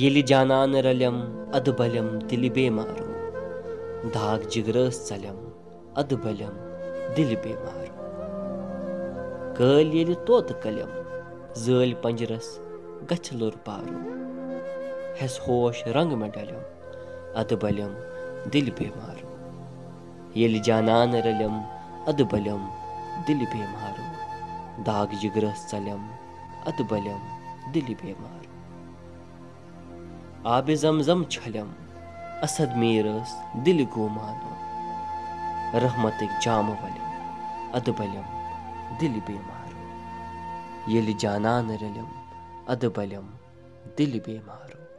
ییٚلہِ جانان رَلٮ۪م اَدٕ بَلٮ۪م دِلہِ بیمارو داغ جِگرٲس ژَلٮ۪م اَدٕ بَلٮ۪م دِلہِ بیمارو کٲلۍ ییٚلہِ طوطہٕ کَلٮ۪م زٲلۍ پَنجرَس گژھِ لوٚر پارو ہٮ۪س ہوش رنٛگ مےٚ ڈَلٮ۪م اَدٕ بَلٮ۪م دِلہِ بیمارو ییٚلہِ جانان رَلٮ۪م اَدٕ بَلٮ۪م دِلہِ بیمارو داغ جِگرَس ژَلٮ۪م اَدٕ بَلٮ۪م دِلہِ بیمارو آبِ زَم زَم چھَلٮ۪م اَسد میٖر ٲس دِلہِ گوٚو مانو رحمتٕکۍ جامہٕ وَلٮ۪م اَدٕ بَلٮ۪م دِلہِ بیمارو۔ ییٚلہِ جانان رٔلِم اَدٕ بَلٮ۪م دِلہِ بیمارو